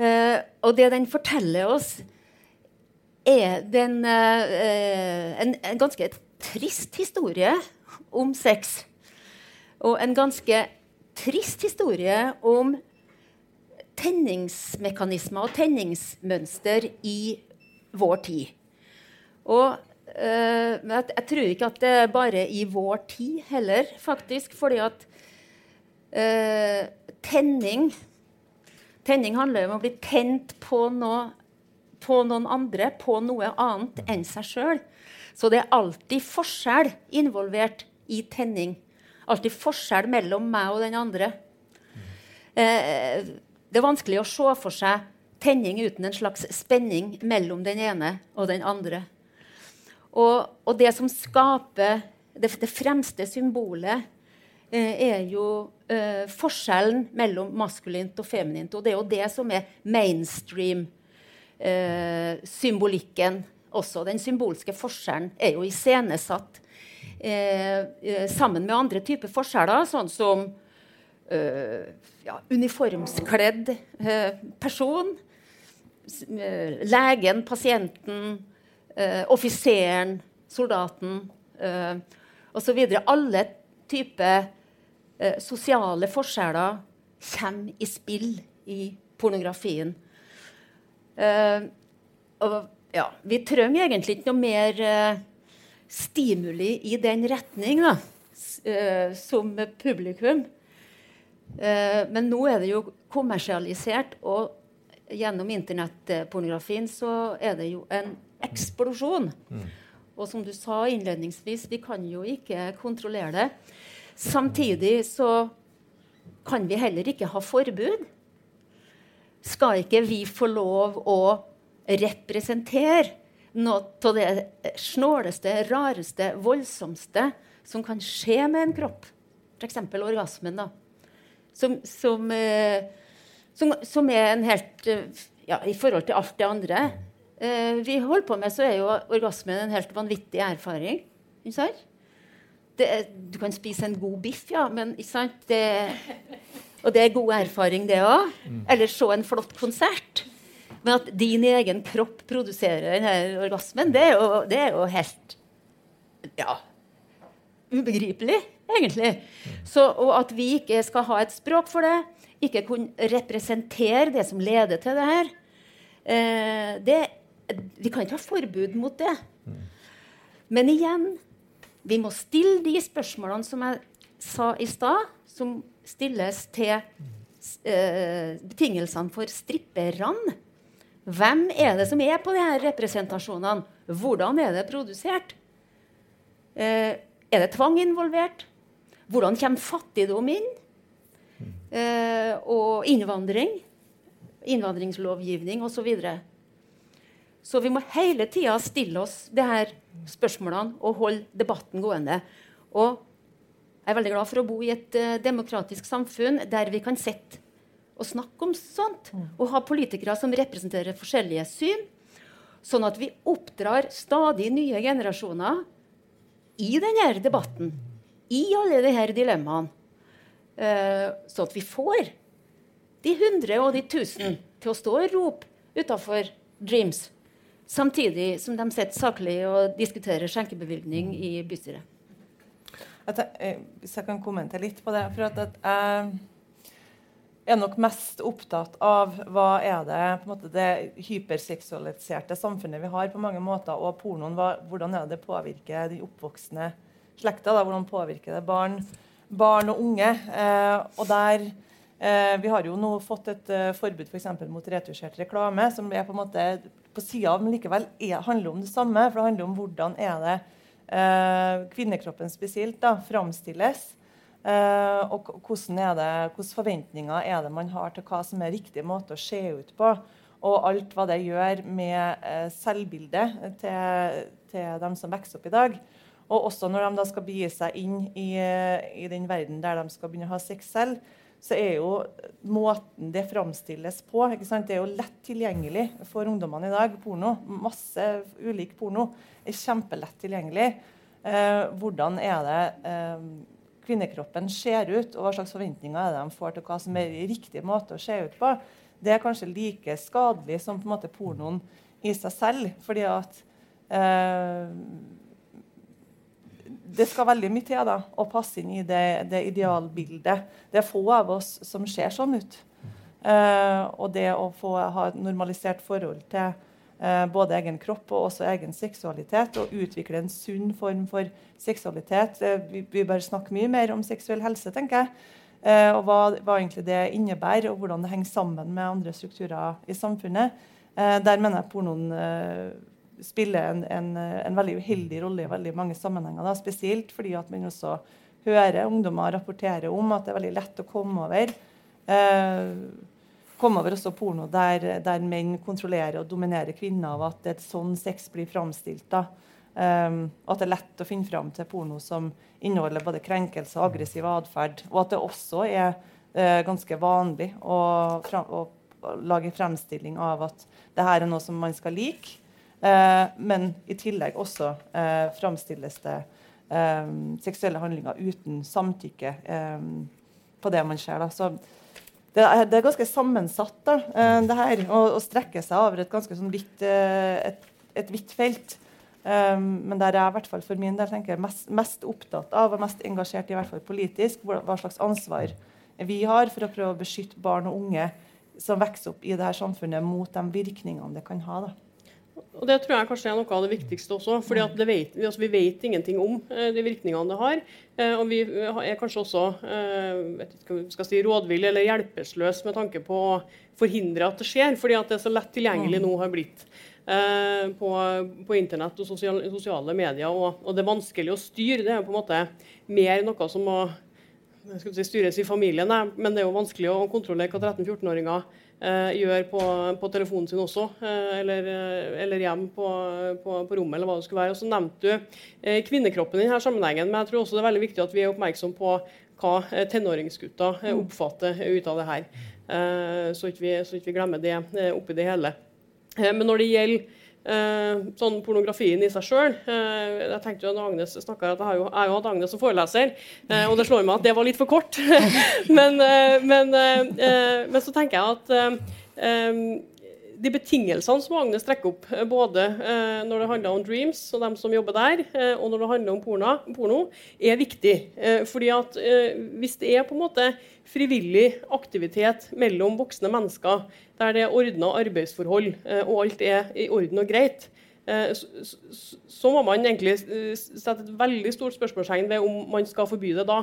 Eh, og det den forteller oss, er den, eh, en, en ganske trist historie om sex. Og en ganske trist historie om tenningsmekanismer og tenningsmønster i vår tid. Og uh, jeg, jeg, tror ikke at det er bare i vår tid heller, faktisk. Fordi at uh, tenning Tenning handler om å bli tent på, noe, på noen andre, på noe annet enn seg sjøl. Så det er alltid forskjell involvert i tenning alltid forskjell mellom meg og den andre. Eh, det er vanskelig å se for seg tenning uten en slags spenning mellom den ene og den andre. Og, og det som skaper det, det fremste symbolet, er jo eh, forskjellen mellom maskulint og feminint. Og det er jo det som er mainstream-symbolikken eh, også. Den symbolske forskjellen er jo iscenesatt Eh, eh, sammen med andre typer forskjeller, sånn som eh, ja, uniformskledd eh, person, legen, pasienten, offiseren, soldaten eh, osv. Alle typer sosiale forskjeller kommer i spill i pornografien. og ja, vi trenger egentlig ikke noe mer stimuli i den retning da, uh, som publikum. Uh, men nå er det jo kommersialisert, og gjennom internettpornografien så er det jo en eksplosjon. Mm. Og som du sa innledningsvis, vi kan jo ikke kontrollere det. Samtidig så kan vi heller ikke ha forbud. Skal ikke vi få lov å representere noe av det snåleste, rareste, voldsomste som kan skje med en kropp. F.eks. orgasmen. da. Som, som, eh, som, som er en helt eh, ja, I forhold til alt det andre eh, vi holder på med, så er jo orgasmen en helt vanvittig erfaring. Ikke sant? Det, du kan spise en god biff, ja, men ikke sant? Det, og det er god erfaring, det òg. Eller se en flott konsert. Men at din egen kropp produserer denne orgasmen, det er jo, det er jo helt ja, ubegripelig, egentlig. Så, og at vi ikke skal ha et språk for det, ikke kunne representere det som leder til det her eh, det, Vi kan ikke ha forbud mot det. Men igjen, vi må stille de spørsmålene som jeg sa i stad, som stilles til eh, betingelsene for stripperne. Hvem er det som er på de her representasjonene? Hvordan er det produsert? Eh, er det tvang involvert? Hvordan kommer fattigdom inn? Eh, og innvandring. Innvandringslovgivning osv. Så, videre. så vi må hele tida stille oss det her spørsmålene og holde debatten gående. Og jeg er veldig glad for å bo i et uh, demokratisk samfunn der vi kan sitte og snakke om sånt. Og ha politikere som representerer forskjellige syn. Sånn at vi oppdrar stadig nye generasjoner i denne debatten. I alle disse dilemmaene. Uh, sånn at vi får de hundre og de tusen til å stå og rope utafor Dreams. Samtidig som de sitter saklig og diskuterer skjenkebevilgning i bystyret. Jeg, eh, hvis jeg kan kommentere litt på det. for at, at jeg er nok mest opptatt av hva er det måte, det hyperseksualiserte samfunnet vi har, på mange måter, og pornoen, hva, hvordan er det påvirker de oppvoksende slekta? Da, hvordan påvirker det barn, barn og unge? Eh, og der Vi har jo nå fått et uh, forbud for mot retusjert reklame, som er på en måte på sida av, men likevel er, handler om det samme. For det handler om hvordan er det eh, kvinnekroppen spesielt da, framstilles. Eh, og hvordan er forventninger er det man har til hva som er riktig måte å se ut på. Og alt hva det gjør med eh, selvbildet til, til, dem som vokser opp i dag. Og også når de da skal begi seg inn i, i, den verden der de skal begynne å ha sex selv, så er jo måten det framstilles på ikke sant? Det er jo lett tilgjengelig for ungdommene i dag. Porno, Masse ulik porno er kjempelett tilgjengelig. Eh, hvordan er det eh, kvinnekroppen ser ut, og hva slags forventninger er det de får til hva som er riktig måte å se ut på, det er kanskje like skadelig som på en måte pornoen i seg selv. fordi at eh, det skal veldig mye til da, å passe inn i det, det, idealbildet. Det er få av oss som ser sånn ut. Uh, og det å få ha et normalisert forhold til uh, både egen kropp og også egen seksualitet, og utvikle en sunn form for seksualitet uh, vi, vi, bør snakke mye mer om seksuell helse, tenker jeg. og hva, hva, egentlig det innebærer, og hvordan det henger sammen med andre strukturer i samfunnet. der mener jeg pornoen spiller en, en, en, veldig uheldig rolle i veldig mange sammenhenger. Da. Spesielt fordi at man også hører ungdommer rapportere om at det er veldig lett å komme over. Eh, komme over også porno der, der, menn kontrollerer og dominerer kvinner, og at det er sånn sex blir framstilt. da. Um, at det er lett å finne fram til porno som inneholder både krenkelse og aggressiv atferd. Og at det også er uh, ganske vanlig å, å, å, lage fremstilling av at det her er noe som man skal like. Eh, men i tillegg også eh, framstilles det eh, seksuelle handlinger uten samtykke eh, på det man ser. Da. Så det er, det er, ganske sammensatt, da, det her, å, å strekke seg over et ganske sånn vidt, et, et vidt felt. Um, men der jeg i hvert fall for min del tenker mest, mest, opptatt av og mest engasjert i hvert fall politisk, hva, slags ansvar vi har for å prøve å beskytte barn og unge som vokser opp i det her samfunnet, mot de virkningene det kan ha. da. Og Det tror jeg kanskje er noe av det viktigste også. fordi vet, altså Vi vet ingenting om eh, de virkningene det har. Eh, og vi eh, er kanskje også vet ikke hva vi skal si, rådville eller hjelpeløse med tanke på å forhindre at det skjer. fordi at det så lett tilgjengelig nå har blitt på, på internett og sosiale, sosiale medier. Og, og, det er vanskelig å styre. Det er på en måte mer noe som må si, styres i familien. Men det er jo vanskelig å kontrollere hva 13-14-åringer eh, gjør på, på, telefonen sin også, eh, eller, eh, eller hjem på, på, på, rommet, eller hva det skulle være. Og så nevnte du eh, kvinnekroppen i denne sammenhengen, men jeg tror også det er veldig viktig at vi er oppmerksom på hva eh, tenåringsgutter eh, mm. oppfatter ut av det her. så ikke vi, så ikke vi glemmer det oppi det hele. men når det gjelder sånn pornografien i seg sjøl. Uh, jeg tenkte jo når Agnes snakka at jeg har jo, jeg hatt Agnes som foreleser, uh, og det slår meg at det var litt for kort. men, men, men, så tenker jeg at de betingelsene som Agnes trekker opp, både når det handler om Dreams og dem som jobber der, og når det handler om porno, porno er viktig. fordi at hvis det er på en måte frivillig aktivitet mellom voksne mennesker der det er ordna arbeidsforhold eh, og alt er i orden og greit, eh, så må man egentlig eh, sette et veldig stort spørsmålstegn ved om man skal forby det da.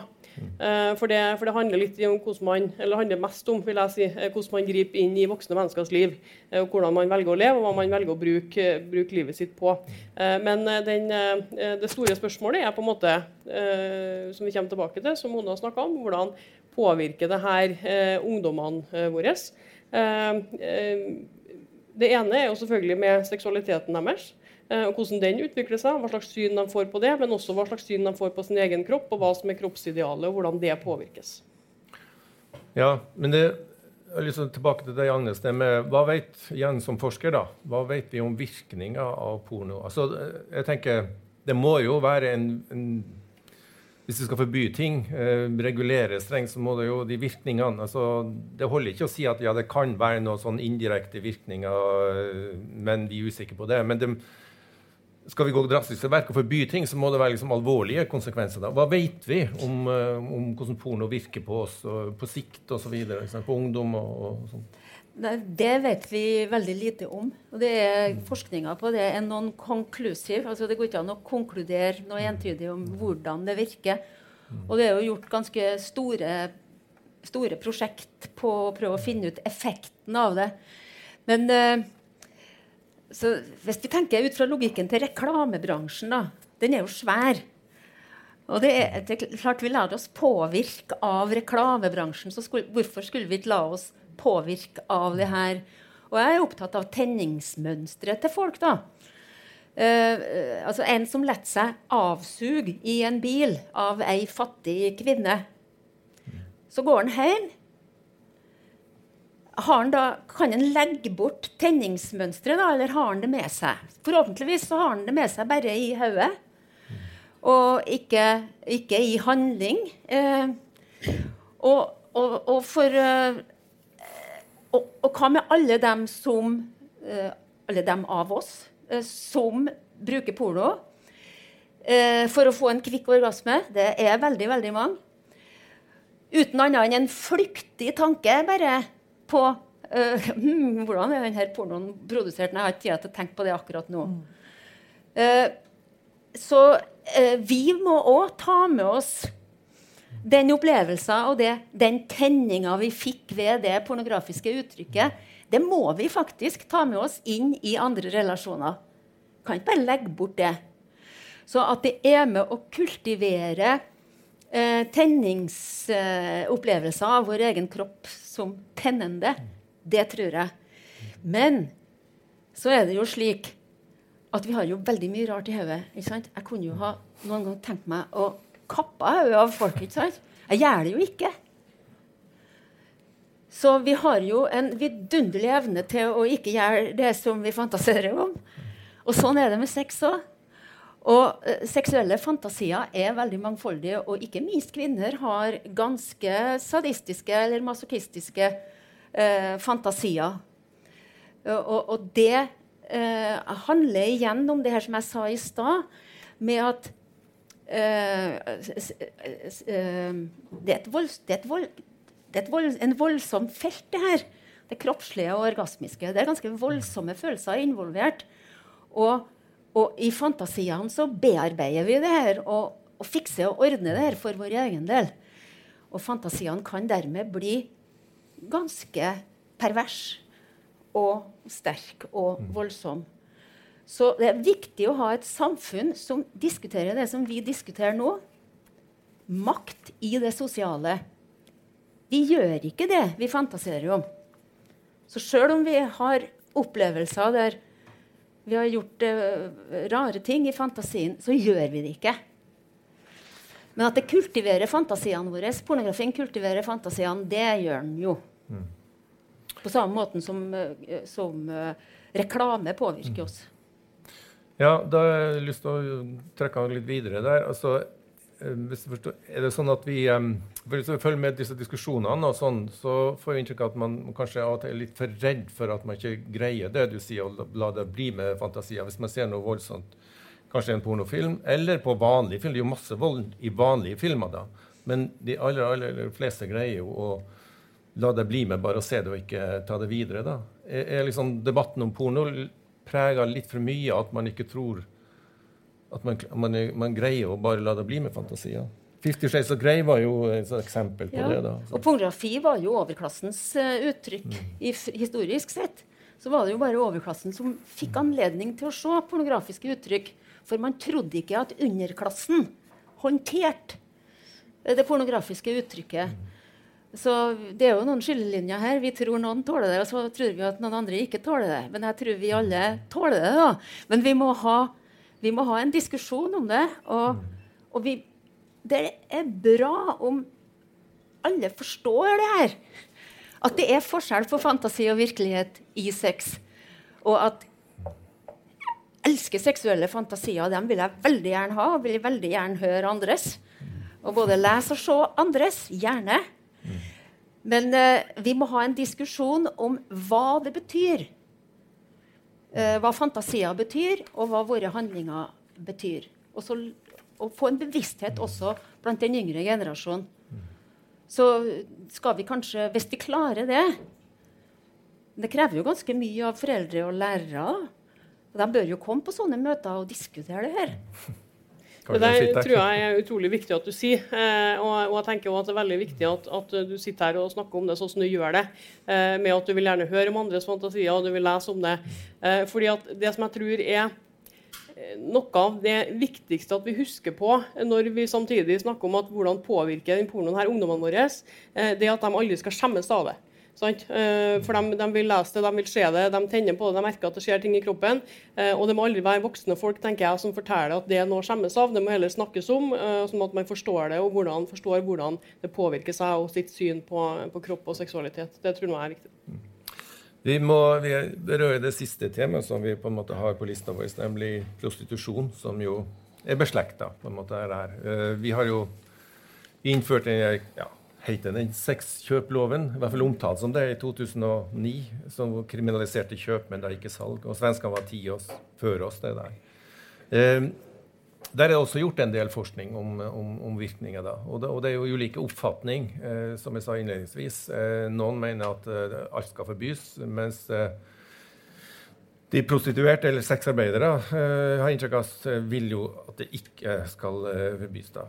For det, for det handler litt om hvordan man, eller handler mest om vil jeg si, hvordan man griper inn i voksne menneskers liv. og Hvordan man velger å leve og hva man velger å bruke, bruke livet sitt på. Men den, det store spørsmålet er på en måte, som vi kommer tilbake til, som Mona snakka om, hvordan påvirker det her ungdommene våre. Eh, eh, det ene er jo selvfølgelig med seksualiteten deres. Eh, og Hvordan den utvikler seg, hva slags syn de får på det, men også hva slags syn de får på sin egen kropp, og hva som er kroppsidealet, og hvordan det påvirkes. Ja, men det er liksom tilbake til deg, Agnes. Det med, hva vet igjen som forsker da, hva vet vi om virkninga av porno? Altså, jeg tenker, Det må jo være en, en hvis vi skal forby ting, eh, regulere strengt, så må det jo de virkningene altså, Det holder ikke å si at ja, det kan være noen sånn indirekte virkninger, eh, men vi er usikre på det. Men det, skal vi gå drastisk til verk og forby ting, så må det være liksom alvorlige konsekvenser. Da. Hva vet vi om, uh, om, hvordan porno virker på oss på sikt osv.? På ungdom og, og sånn? Det vet vi veldig lite om. og det er Forskninga på det er non conclusive. altså Det går ikke an å konkludere noe entydig om hvordan det virker. Og det er jo gjort ganske store, store prosjekt på å prøve å finne ut effekten av det. Men uh, hvis vi tenker ut fra logikken til reklamebransjen, da, den er jo svær. Og det er, det er klart Vi lar oss påvirke av reklamebransjen. så skulle, Hvorfor skulle vi ikke la oss påvirke av det her. Og jeg er opptatt av tenningsmønsteret til folk. da. Uh, altså En som lar seg avsuge i en bil av ei fattig kvinne. Så går han hjem. Han da, kan han legge bort tenningsmønsteret, eller har han det med seg? Forhåpentligvis så har han det med seg bare i hodet, og ikke, ikke, i handling. Eh, og, og, og, for eh, og, og, hva med alle dem som eh, Alle dem av oss uh, som bruker porno uh, for å få en kvikk orgasme? Det er veldig, veldig mange. Uten annet enn en flyktig tanke bare på hm, hvordan er denne pornoen produsert? Jeg har ikke tid til å tenke på det akkurat nå. Mm. så vi må òg ta med oss den opplevelsen og det, den tenninga vi fikk ved det pornografiske uttrykket, det må vi faktisk ta med oss inn i andre relasjoner. Kan ikke bare legge bort det. Så at det er med å kultivere eh, tenningsopplevelser eh, av vår egen kropp som tennende, det tror jeg. Men så er det jo slik at vi har jo veldig mye rart i hodet. Jeg kunne jo ha noen gang tenkt meg å kappe hodet av folk. ikke sant? Jeg gjør det jo ikke. Så vi har jo en vidunderlig evne til å ikke gjøre det som vi fantaserer om. Og sånn er det med sex òg. Og eh, seksuelle fantasier er veldig mangfoldige, og ikke minst kvinner har ganske sadistiske eller masochistiske eh, fantasier. Uh, og, og, det handler igjen om det her som jeg sa i stad, med at Eh, eh, det er vold, en voldsom felt, det her. Det kroppslige og orgasmiske. Det er ganske voldsomme følelser involvert. Og, og i fantasiene så bearbeider vi det her og, og fikser og ordner det her for vår egen del. Og fantasiene kan dermed bli ganske pervers og sterk og mm. voldsom. Så det er viktig å ha et samfunn som diskuterer det som vi diskuterer nå. Makt i det sosiale. Vi gjør ikke det vi fantaserer om. Så sjøl om vi har opplevelser der vi har gjort uh, rare ting i fantasien, så gjør vi det ikke. Men at det kultiverer fantasiene våre, pornografien kultiverer fantasiene, det gjør den jo. Mm. På samme måte som, uh, som uh, reklame påvirker oss. Ja, da har jeg lyst til å trekke litt videre der. Altså, forstår, er det sånn at vi Hvis vi følger med disse diskusjonene, og sånn, så får vi inntrykk av at man kanskje er litt for redd for at man ikke greier det du sier, og la det bli med fantasier. Hvis man ser noe voldsomt, kanskje en pornofilm, eller på vanlig film. Det er jo masse vold i vanlige filmer, da. Men de aller, aller fleste greier jo å la det bli med bare å se det og ikke ta det videre. da. Er, er liksom debatten om porno prega litt for mye at man ikke tror at man, man, man, greier å bare la det bli med fantasier. Fifty Shades of Grey var jo et eksempel på ja. det. da. Så. Og pornografi var jo overklassens uh, uttrykk mm. i, historisk sett. Så var det jo bare overklassen som fikk anledning til å se pornografiske uttrykk. For man trodde ikke at underklassen håndterte det pornografiske uttrykket. Mm. Så det er jo noen skillelinjer her. Vi tror noen tåler det, og så tror vi at noen andre ikke tåler det. Men jeg tror vi alle tåler det. da. Men vi må ha, vi må ha en diskusjon om det. Og, og vi, det er bra om alle forstår det her. At det er forskjell på fantasi og virkelighet i sex. Og at jeg elsker seksuelle fantasier. Dem vil jeg veldig gjerne ha, og vil veldig gjerne høre andres. Og både lese og se andres. Gjerne. Men eh, vi må ha en diskusjon om hva det betyr. Eh, hva fantasier betyr, og hva våre handlinger betyr. Og, så, og få en bevissthet også blant den yngre generasjonen. Så skal vi kanskje, hvis vi klarer det Det krever jo ganske mye av foreldre og lærere. De bør jo komme på sånne møter og diskutere det her. Det der tror jeg er utrolig viktig at du sier. Eh, og, og, jeg tenker også at det er veldig viktig at, at, du sitter her og snakker om det sånn som du gjør det. Eh, med at du vil gjerne høre om andres fantasier og du vil lese om det. Eh, fordi at det som jeg tror er noe av det viktigste at vi husker på når vi samtidig snakker om at hvordan påvirker den pornoen her ungdommene våre, eh, det er at de aldri skal skjemmes av det. Uh, for de, de, vil lese det, de vil se det, de tenner på det, de merker at det skjer ting i kroppen. Uh, og det må aldri være voksne folk tenker jeg, som forteller at det er noe å skjemmes av. Det må heller snakkes om, sånn at man forstår det, og hvordan, forstår hvordan det påvirker seg og sitt syn på, på kropp og seksualitet. Det tror jeg er viktig. Vi må berøre det siste temaet som vi på en måte har på lista vår, nemlig prostitusjon, som jo er beslekta. Vi har jo innført en ja, heter den sexkjøploven, i hvert fall omtalt som det i 2009, som kriminaliserte kjøp, men da ikke salg. Og svenskene var ti år før oss. det Der eh, Der er det også gjort en del forskning om, om, om virkninger. da, og det, og det, er jo ulike oppfatning, eh, som jeg sa innledningsvis. Eh, noen mener at eh, alt skal forbys, mens eh, de prostituerte eller sexarbeidere eh, har inntrykk av at vil jo at det ikke skal forbys. da.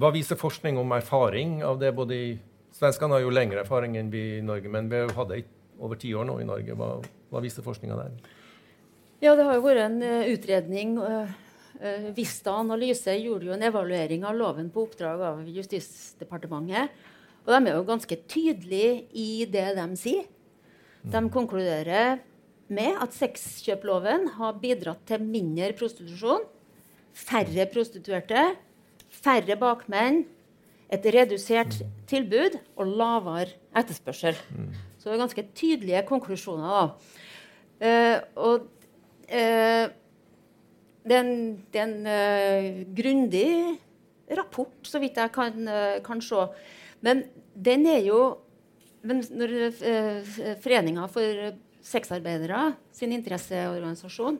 Hva viser forskning om erfaring av det? både i Svenskene har jo lengre erfaring enn vi i Norge, men vi har jo hatt det over ti år nå i Norge. Hva, hva viser forskninga der? Ja, Det har jo vært en utredning. Uh, Vista Analyse gjorde jo en evaluering av loven på oppdrag av Justisdepartementet. Og de er jo ganske tydelige i det de sier. De mm. konkluderer med at sexkjøploven har bidratt til mindre prostitusjon, færre prostituerte færre bakmenn, et redusert tilbud og lavere etterspørsel. Mm. Så det er ganske tydelige konklusjoner. Uh, og uh, det er en, det er en uh, grundig rapport, så vidt jeg kan, kan se. Men den er jo men Når Foreninga for sexarbeidere sin interesseorganisasjon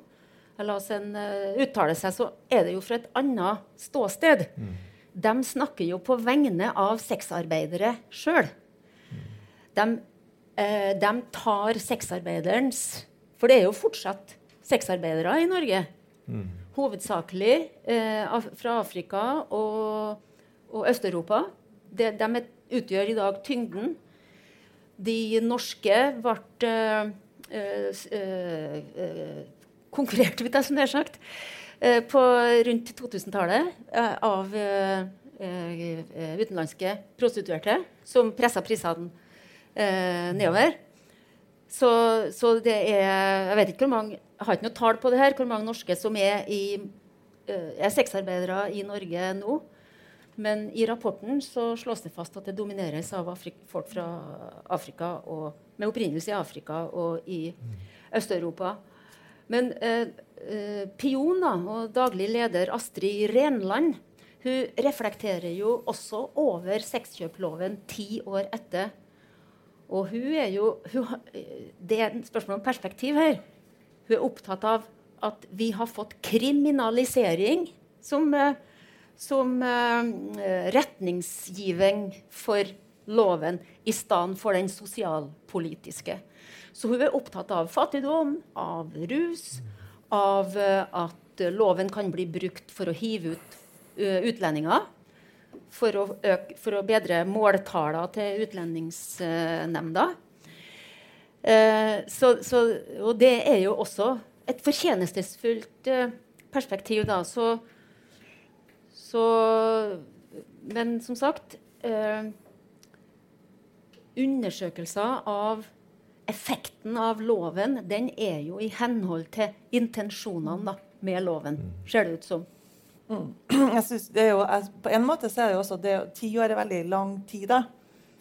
la oss en, uh, uttale seg, så er det jo fra et annet ståsted. Mm. De snakker jo på vegne av sexarbeidere sjøl. Mm. De, uh, de, tar sexarbeiderens For det er jo fortsatt sexarbeidere i Norge. Mm. Hovedsakelig uh, fra Afrika og, og Øst-Europa. De, de, utgjør i dag tyngden. De norske ble konkurrerte, vet jeg, som det eh, på rundt 2000-tallet eh, av eh, utenlandske prostituerte som pressa prisene nedover. Så, så, det er Jeg vet ikke hvor mange Jeg har ikke noe tall på det her, hvor mange norske som er, i, uh, er sexarbeidere i Norge nå. Men i rapporten så slås det fast at det domineres av Afri folk fra Afrika og, med opprinnelse i Afrika og i Øst-Europa. Men eh, da, og daglig leder Astrid Renland hun reflekterer jo også over sexkjøploven ti år etter. Og hun er jo hun, Det er et spørsmål om perspektiv her. Hun er opptatt av at vi har fått kriminalisering som, eh, som uh, retningsgiving for loven i stedet for den sosialpolitiske. Så hun er opptatt av fattigdom, av rus, av uh, at loven kan bli brukt for å hive ut utlendinger. For å, øke, for å bedre måltallene til Utlendingsnemnda. Så, så, og det er jo også et fortjenestefullt perspektiv, da. Så så Men som sagt eh, Undersøkelser av effekten av loven den er jo i henhold til intensjonene da, med loven, ser det ut som. Mm. Jeg synes det er jo, På en måte så er det jo også det, ti år er veldig lang tid da,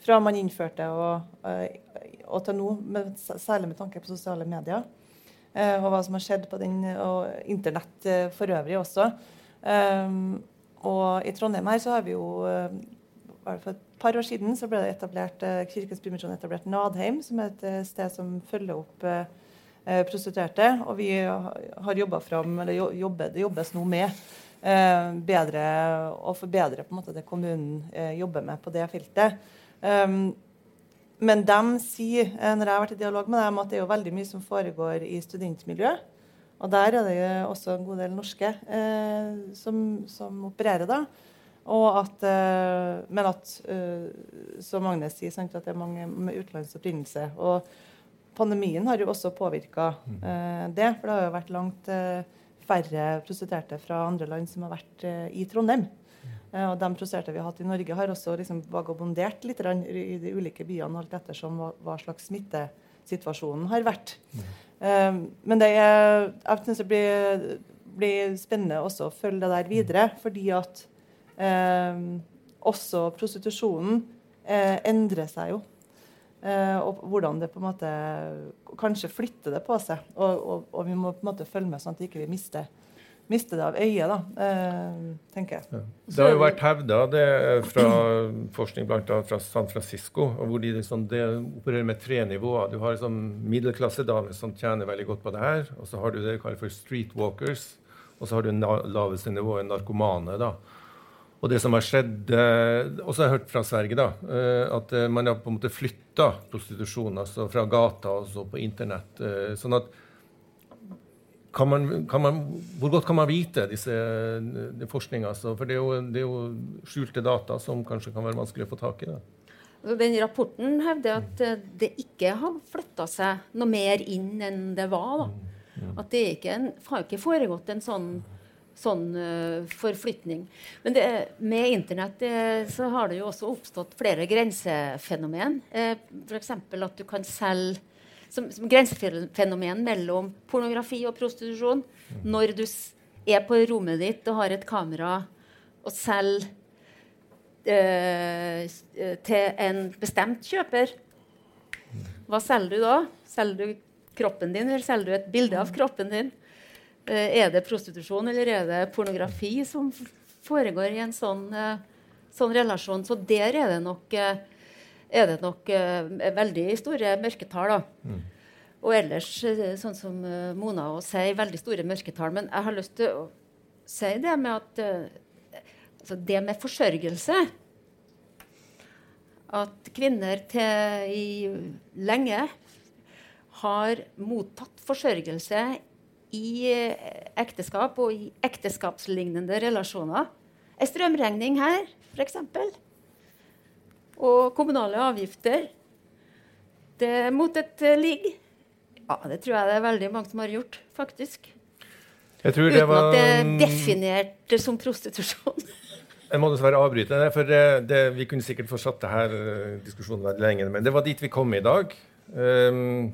fra man innførte og, eh, og til nå, med, særlig med tanke på sosiale medier. Eh, og hva som har skjedd på den, og Internett eh, for øvrig også. Um, og i Trondheim her så har vi jo eh, For et par år siden så ble det etablert eh, Kirkens Bymisjon etablert Nadheim, som er et eh, sted som følger opp prostituerte. Og vi har jobba fram, eller jobber, det jobbes nå med bedre og forbedre på en måte det kommunen jobber med på det feltet. Um, men de sier, når jeg har vært i dialog med dem, at det er jo veldig mye som foregår i studentmiljøet. Og der er det jo også en god del norske eh, som, som, opererer, da. At, eh, men at, eh, som Agnes sier, sant, at det er mange med utenlandsk opprinnelse. Og pandemien har jo også påvirka eh, det. For det har jo vært langt eh, færre prostituerte fra andre land som har vært eh, i Trondheim. og de prostituerte vi har hatt i Norge, har også liksom vagabondert litt i de ulike byene alt ettersom hva, slags smittesituasjonen har vært. Um, men det er, jeg synes det blir, blir, spennende også å følge det der videre, fordi at um, også prostitusjonen uh, endrer seg jo. Uh, og hvordan det på en måte Kanskje flytter det på seg. Og, og, og vi må på en måte følge med sånn at vi ikke mister mister det av øyet, da, eh, tenker jeg. Ja. Det har jo vært hevda fra forskning bl.a. fra San Francisco, hvor de liksom, de opererer med tre nivåer. Du har liksom middelklassedamer som tjener veldig godt på det her. Og så har du det de kaller for streetwalkers. Og så har du laveste nivået narkomane. da. Og det som har skjedd, Og også har jeg hørt fra Sverige, da, eh, at eh, man har på en måte flytta prostitusjon altså fra gata og så på internett. Eh, sånn at kan man, kan man, hvor godt kan man vite disse forskninga? Altså? For det er, jo, det er, jo, skjulte data som kanskje kan være vanskelig å få tak i. Da. Den rapporten hevder at eh, det ikke har flytta seg noe mer inn enn det var. Da. Mm. At det ikke har ikke foregått en sånn, sånn uh, forflytning. Men det, med Internett det, så har det jo også oppstått flere grensefenomen. Uh, F.eks. at du kan selge som, som grensefenomen mellom pornografi og prostitusjon. Når du er på rommet ditt og har et kamera og selger eh, til en bestemt kjøper, hva selger du da? Selger du kroppen din, eller selger du et bilde av kroppen din? Eh, er det prostitusjon, eller er det pornografi som foregår i en sånn, eh, sånn relasjon? Så der er det nok eh, er det nok veldig store mørketall. Mm. Og ellers, sånn som Mona og sier, veldig store mørketall. Men jeg har lyst til å si det med at altså det med forsørgelse At kvinner til i lenge har mottatt forsørgelse i ekteskap og i ekteskapslignende relasjoner. En strømregning her, f.eks og kommunale avgifter. Det mot et uh, ligg. Ja, det tror jeg det er veldig mange som har gjort, faktisk. Uten var, at det er definert som prostitusjon. Jeg må dessverre avbryte det, for det, det, vi kunne sikkert fortsatt det her diskusjonen veldig lenge. Men det var dit vi kom i dag. Um,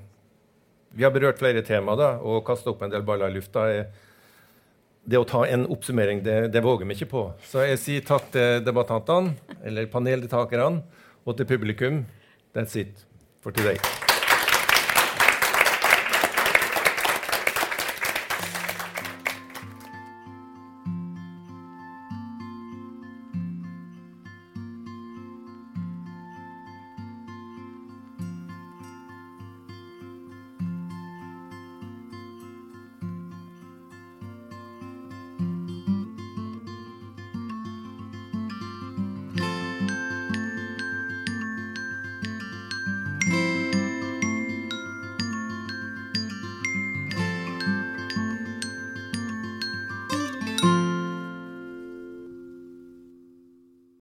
vi har berørt flere temaer da, og kasta opp en del baller i lufta. Det å ta en oppsummering, det, det våger vi ikke på. Så jeg sier takk til debattantene, eller paneldeltakerne, og til publikum. That's it for today.